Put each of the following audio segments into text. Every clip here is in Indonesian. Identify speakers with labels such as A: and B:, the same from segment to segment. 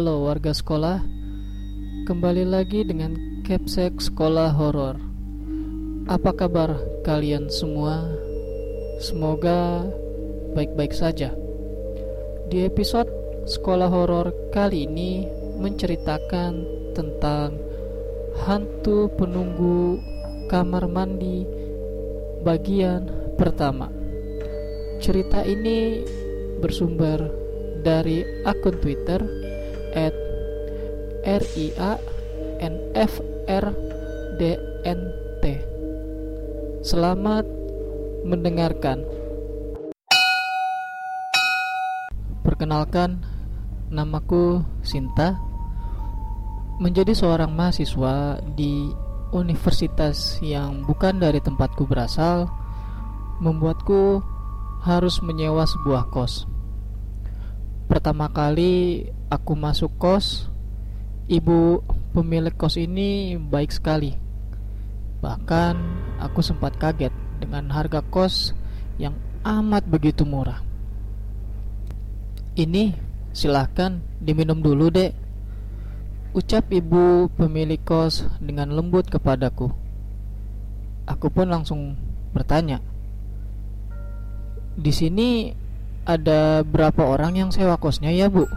A: Halo warga sekolah, kembali lagi dengan Capsek Sekolah Horor. Apa kabar kalian semua? Semoga baik-baik saja. Di episode Sekolah Horor kali ini menceritakan tentang hantu penunggu kamar mandi bagian pertama. Cerita ini bersumber dari akun Twitter at RIANFRDNT. Selamat mendengarkan. Perkenalkan, namaku Sinta. Menjadi seorang mahasiswa di universitas yang bukan dari tempatku berasal, membuatku harus menyewa sebuah kos. Pertama kali aku masuk kos, ibu pemilik kos ini baik sekali. Bahkan aku sempat kaget dengan harga kos yang amat begitu murah. Ini silahkan diminum dulu dek Ucap ibu pemilik kos dengan lembut kepadaku Aku pun langsung bertanya Di sini ada berapa orang yang sewa kosnya ya bu?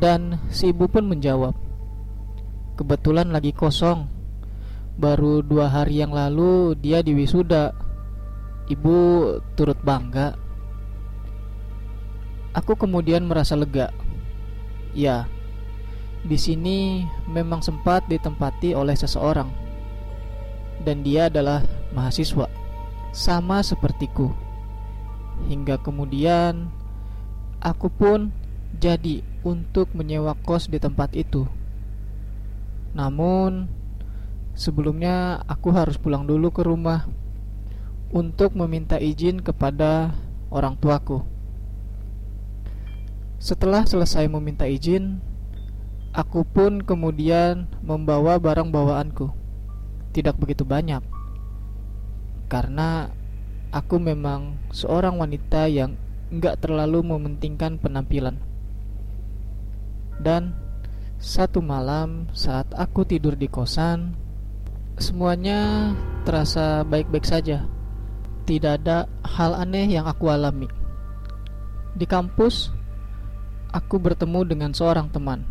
A: Dan si ibu pun menjawab Kebetulan lagi kosong. Baru dua hari yang lalu dia diwisuda Ibu turut bangga. Aku kemudian merasa lega. Ya, di sini memang sempat ditempati oleh seseorang. Dan dia adalah mahasiswa. Sama sepertiku Hingga kemudian aku pun jadi untuk menyewa kos di tempat itu. Namun sebelumnya aku harus pulang dulu ke rumah untuk meminta izin kepada orang tuaku. Setelah selesai meminta izin, aku pun kemudian membawa barang bawaanku. Tidak begitu banyak. Karena aku memang seorang wanita yang nggak terlalu mementingkan penampilan. Dan satu malam saat aku tidur di kosan, semuanya terasa baik-baik saja. Tidak ada hal aneh yang aku alami. Di kampus, aku bertemu dengan seorang teman.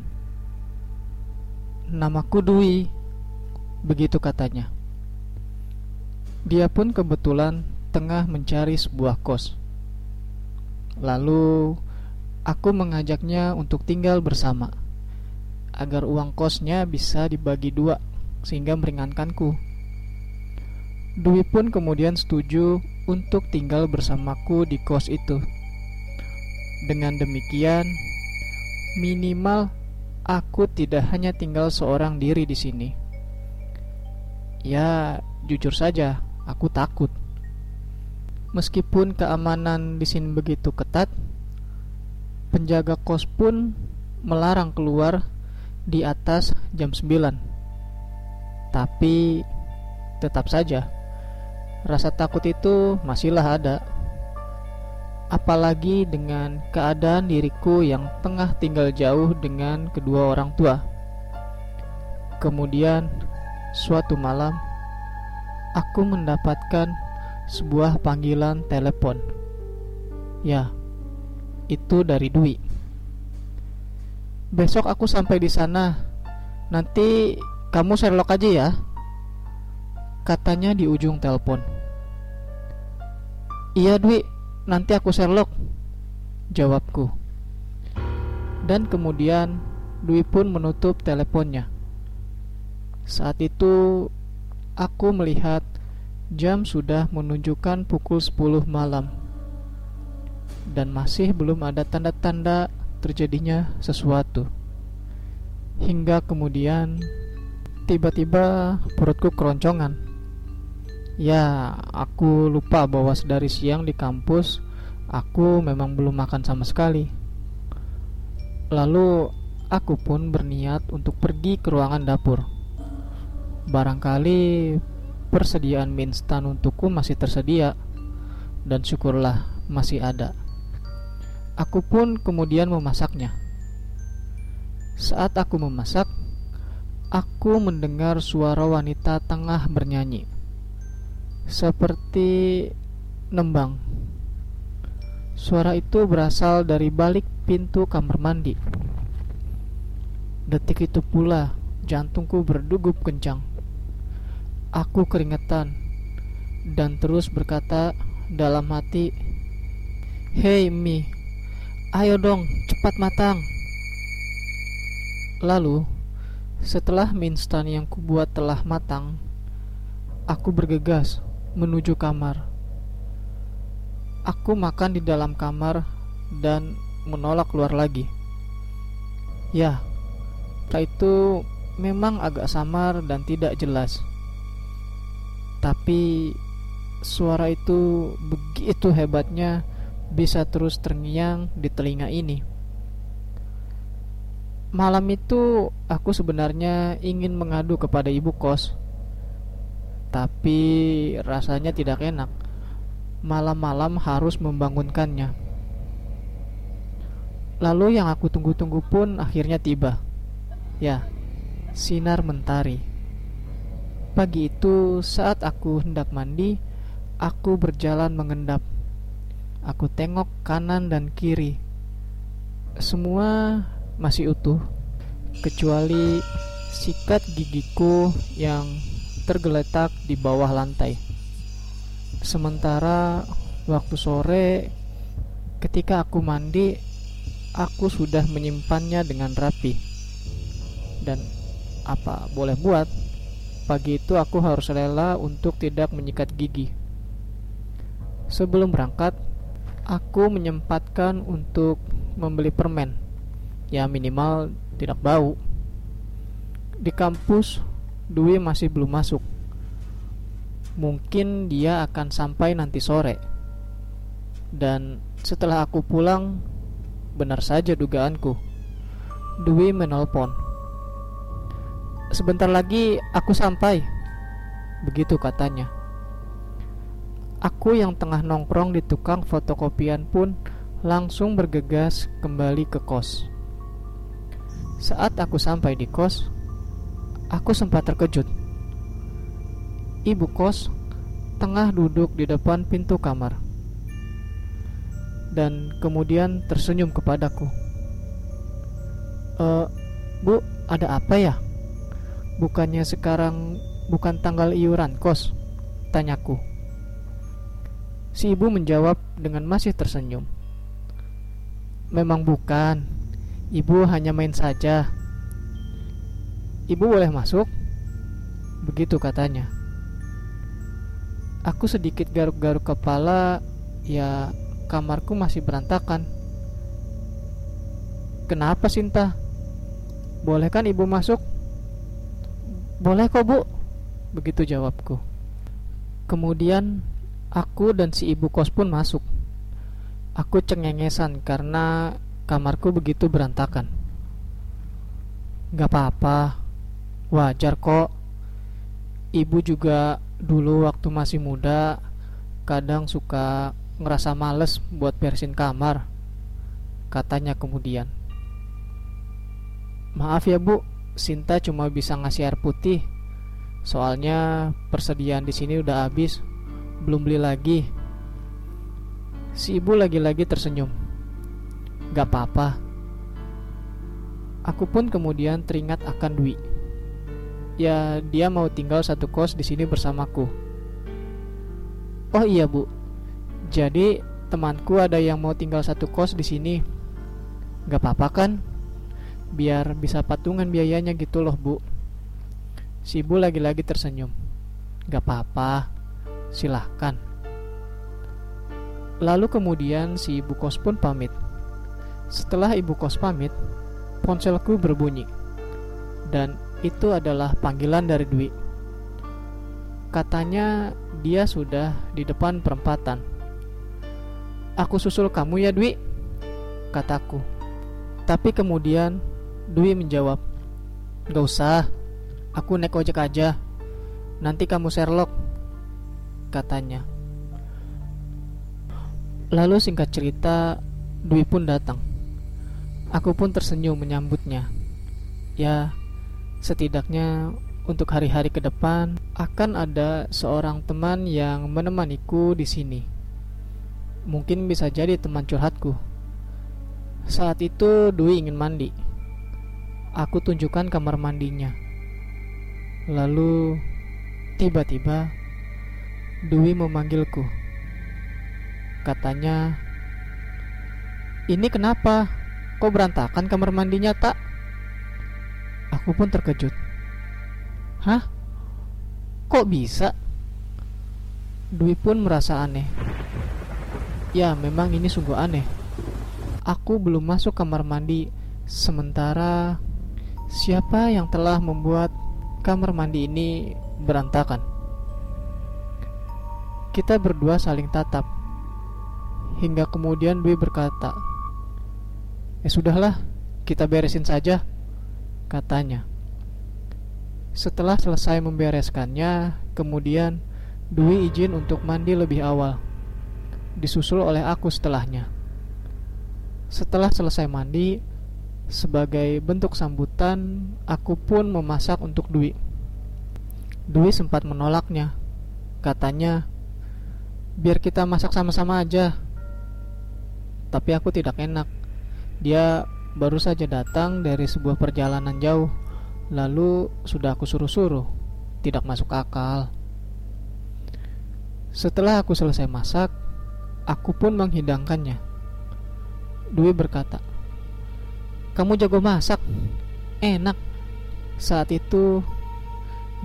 A: Namaku Dwi, begitu katanya. Dia pun kebetulan tengah mencari sebuah kos. Lalu aku mengajaknya untuk tinggal bersama agar uang kosnya bisa dibagi dua sehingga meringankanku. Dwi pun kemudian setuju untuk tinggal bersamaku di kos itu. Dengan demikian, minimal aku tidak hanya tinggal seorang diri di sini. Ya, jujur saja, aku takut. Meskipun keamanan di sini begitu ketat, penjaga kos pun melarang keluar di atas jam 9. Tapi tetap saja rasa takut itu masihlah ada. Apalagi dengan keadaan diriku yang tengah tinggal jauh dengan kedua orang tua. Kemudian suatu malam aku mendapatkan sebuah panggilan telepon. Ya, itu dari Dwi. Besok aku sampai di sana. Nanti kamu Sherlock aja ya. Katanya di ujung telepon. Iya Dwi, nanti aku Sherlock. Jawabku. Dan kemudian Dwi pun menutup teleponnya. Saat itu aku melihat Jam sudah menunjukkan pukul 10 malam. Dan masih belum ada tanda-tanda terjadinya sesuatu. Hingga kemudian Tiba-tiba perutku keroncongan. Ya, aku lupa bahwa sedari siang di kampus Aku memang belum makan sama sekali. Lalu aku pun berniat untuk pergi ke ruangan dapur. Barangkali persediaan mie instan untukku masih tersedia dan syukurlah masih ada. Aku pun kemudian memasaknya. Saat aku memasak, aku mendengar suara wanita tengah bernyanyi, seperti nembang. Suara itu berasal dari balik pintu kamar mandi. Detik itu pula jantungku berdegup kencang. Aku keringetan dan terus berkata dalam hati, "Hei Mi, ayo dong, cepat matang." Lalu, setelah mie instan yang kubuat telah matang, aku bergegas menuju kamar. Aku makan di dalam kamar dan menolak keluar lagi. Ya, itu memang agak samar dan tidak jelas. Tapi suara itu begitu hebatnya bisa terus terngiang di telinga ini. Malam itu aku sebenarnya ingin mengadu kepada ibu kos. Tapi rasanya tidak enak. Malam-malam harus membangunkannya. Lalu yang aku tunggu-tunggu pun akhirnya tiba. Ya, sinar mentari. Pagi itu saat aku hendak mandi, aku berjalan mengendap. Aku tengok kanan dan kiri. Semua masih utuh kecuali sikat gigiku yang tergeletak di bawah lantai. Sementara waktu sore ketika aku mandi aku sudah menyimpannya dengan rapi. Dan apa boleh buat pagi itu aku harus rela untuk tidak menyikat gigi. Sebelum berangkat, aku menyempatkan untuk membeli permen ya minimal tidak bau. Di kampus, Dwi masih belum masuk. Mungkin dia akan sampai nanti sore. Dan setelah aku pulang, benar saja dugaanku. Dwi menelpon. Sebentar lagi aku sampai. Begitu katanya. Aku yang tengah nongkrong di tukang fotokopian pun langsung bergegas kembali ke kos. Saat aku sampai di kos, aku sempat terkejut. Ibu kos tengah duduk di depan pintu kamar dan kemudian tersenyum kepadaku. E, bu, ada apa ya? Bukannya sekarang bukan tanggal iuran kos? Tanyaku. Si ibu menjawab dengan masih tersenyum. Memang bukan, Ibu hanya main saja. Ibu boleh masuk? Begitu katanya. Aku sedikit garuk-garuk kepala, ya kamarku masih berantakan. Kenapa Sinta? Boleh kan ibu masuk? Boleh kok bu Begitu jawabku Kemudian aku dan si ibu kos pun masuk Aku cengengesan karena kamarku begitu berantakan. Gak apa-apa, wajar kok. Ibu juga dulu waktu masih muda kadang suka ngerasa males buat bersin kamar. Katanya kemudian. Maaf ya bu, Sinta cuma bisa ngasih air putih. Soalnya persediaan di sini udah habis, belum beli lagi. Si ibu lagi-lagi tersenyum. Gak apa-apa. Aku pun kemudian teringat akan Dwi. Ya, dia mau tinggal satu kos di sini bersamaku. Oh iya, Bu. Jadi, temanku ada yang mau tinggal satu kos di sini. Gak apa-apa kan? Biar bisa patungan biayanya gitu loh, Bu. Si ibu lagi-lagi tersenyum. Gak apa-apa. Silahkan. Lalu kemudian si ibu kos pun pamit. Setelah ibu kos pamit, ponselku berbunyi. Dan itu adalah panggilan dari Dwi. Katanya dia sudah di depan perempatan. Aku susul kamu ya Dwi, kataku. Tapi kemudian Dwi menjawab, Gak usah, aku naik ojek aja. Nanti kamu Sherlock, katanya. Lalu singkat cerita, Dwi pun datang. Aku pun tersenyum menyambutnya. Ya, setidaknya untuk hari-hari ke depan akan ada seorang teman yang menemaniku di sini. Mungkin bisa jadi teman curhatku. Saat itu Dwi ingin mandi. Aku tunjukkan kamar mandinya. Lalu tiba-tiba Dwi memanggilku. Katanya, "Ini kenapa? Kok berantakan kamar mandinya, Tak?" Aku pun terkejut. Hah? Kok bisa? Dwi pun merasa aneh. Ya, memang ini sungguh aneh. Aku belum masuk kamar mandi, sementara siapa yang telah membuat kamar mandi ini berantakan? Kita berdua saling tatap. Hingga kemudian Dwi berkata, "Ya sudahlah, kita beresin saja," katanya. Setelah selesai membereskannya, kemudian Dwi izin untuk mandi lebih awal, disusul oleh aku setelahnya. Setelah selesai mandi, sebagai bentuk sambutan, aku pun memasak untuk Dwi. Dwi sempat menolaknya. Katanya, "Biar kita masak sama-sama aja." Tapi aku tidak enak. Dia baru saja datang dari sebuah perjalanan jauh, lalu sudah aku suruh-suruh. Tidak masuk akal. Setelah aku selesai masak, aku pun menghidangkannya. Dwi berkata, "Kamu jago masak, enak." Saat itu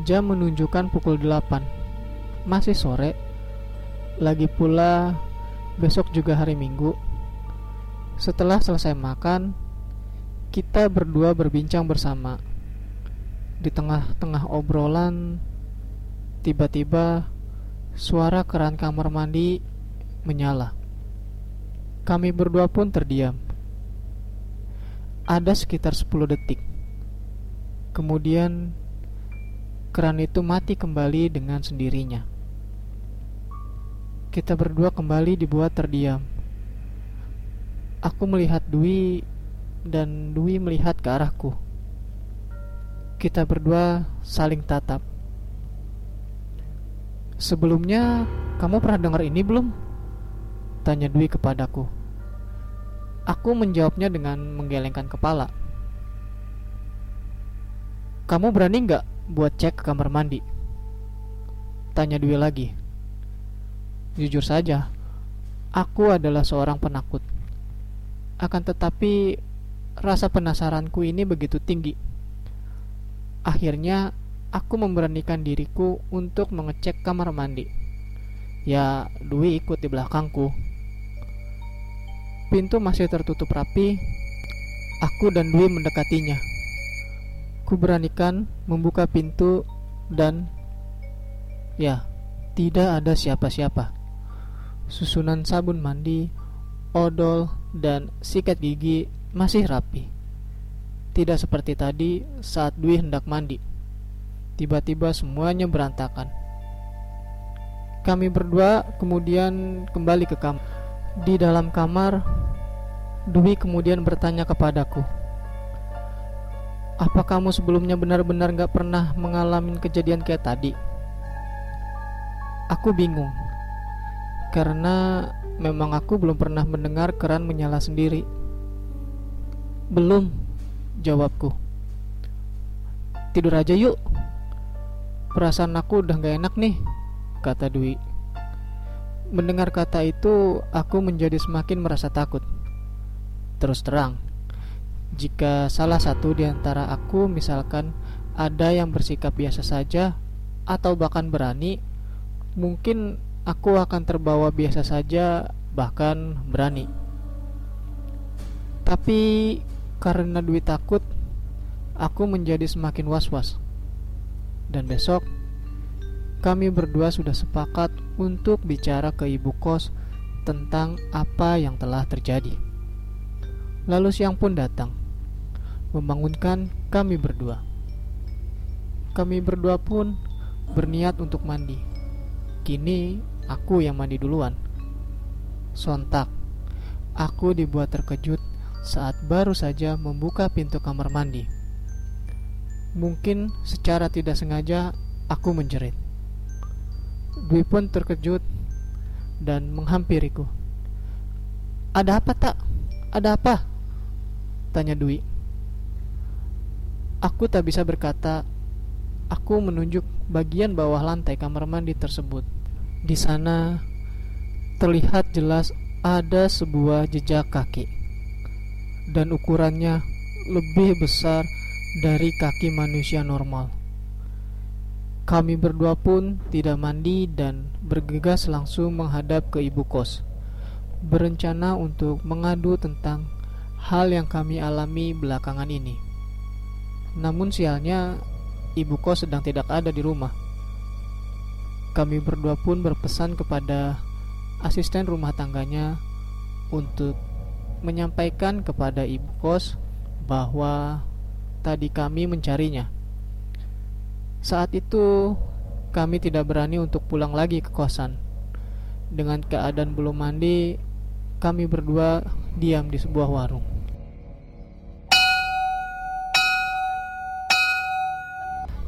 A: jam menunjukkan pukul 8. Masih sore. Lagi pula besok juga hari Minggu. Setelah selesai makan, kita berdua berbincang bersama. Di tengah-tengah obrolan, tiba-tiba suara keran kamar mandi menyala. Kami berdua pun terdiam. Ada sekitar 10 detik. Kemudian keran itu mati kembali dengan sendirinya. Kita berdua kembali dibuat terdiam. Aku melihat Dwi dan Dwi melihat ke arahku. Kita berdua saling tatap. Sebelumnya, kamu pernah dengar ini belum? Tanya Dwi kepadaku. Aku menjawabnya dengan menggelengkan kepala. Kamu berani nggak buat cek ke kamar mandi? Tanya Dwi lagi. Jujur saja, aku adalah seorang penakut. Akan tetapi, rasa penasaranku ini begitu tinggi. Akhirnya, aku memberanikan diriku untuk mengecek kamar mandi. Ya, Dwi ikut di belakangku. Pintu masih tertutup rapi. Aku dan Dwi mendekatinya. Ku beranikan membuka pintu dan ya, tidak ada siapa-siapa. Susunan sabun mandi, odol, dan sikat gigi masih rapi. Tidak seperti tadi saat Dwi hendak mandi. Tiba-tiba semuanya berantakan. Kami berdua kemudian kembali ke kamar. Di dalam kamar, Dwi kemudian bertanya kepadaku, "Apa kamu sebelumnya benar-benar gak pernah mengalami kejadian kayak tadi?" Aku bingung, karena memang aku belum pernah mendengar keran menyala sendiri. "Belum," jawabku. "Tidur aja yuk." Perasaan aku udah gak enak nih, kata Dwi. Mendengar kata itu, aku menjadi semakin merasa takut. Terus terang, jika salah satu di antara aku, misalkan ada yang bersikap biasa saja atau bahkan berani, mungkin aku akan terbawa biasa saja, bahkan berani. Tapi karena duit takut, aku menjadi semakin was-was. Dan besok kami berdua sudah sepakat untuk bicara ke ibu kos tentang apa yang telah terjadi. Lalu siang pun datang, membangunkan kami berdua. Kami berdua pun berniat untuk mandi. Kini aku yang mandi duluan. Sontak, aku dibuat terkejut saat baru saja membuka pintu kamar mandi. Mungkin secara tidak sengaja aku menjerit. Dwi pun terkejut dan menghampiriku. Ada apa tak? Ada apa? Tanya Dwi. Aku tak bisa berkata. Aku menunjuk bagian bawah lantai kamar mandi tersebut. Di sana terlihat jelas ada sebuah jejak kaki. Dan ukurannya lebih besar dari kaki manusia normal. Kami berdua pun tidak mandi dan bergegas langsung menghadap ke ibu kos. Berencana untuk mengadu tentang hal yang kami alami belakangan ini. Namun sialnya ibu kos sedang tidak ada di rumah. Kami berdua pun berpesan kepada asisten rumah tangganya untuk menyampaikan kepada ibu kos bahwa tadi kami mencarinya. Saat itu kami tidak berani untuk pulang lagi ke kosan. Dengan keadaan belum mandi, kami berdua diam di sebuah warung.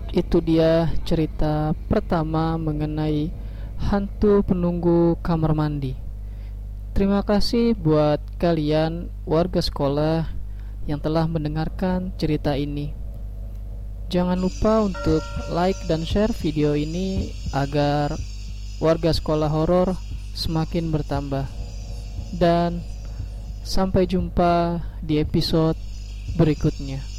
A: Itu dia cerita pertama mengenai hantu penunggu kamar mandi. Terima kasih buat kalian warga sekolah yang telah mendengarkan cerita ini. Jangan lupa untuk like dan share video ini agar warga sekolah horor semakin bertambah. Dan sampai jumpa di episode berikutnya.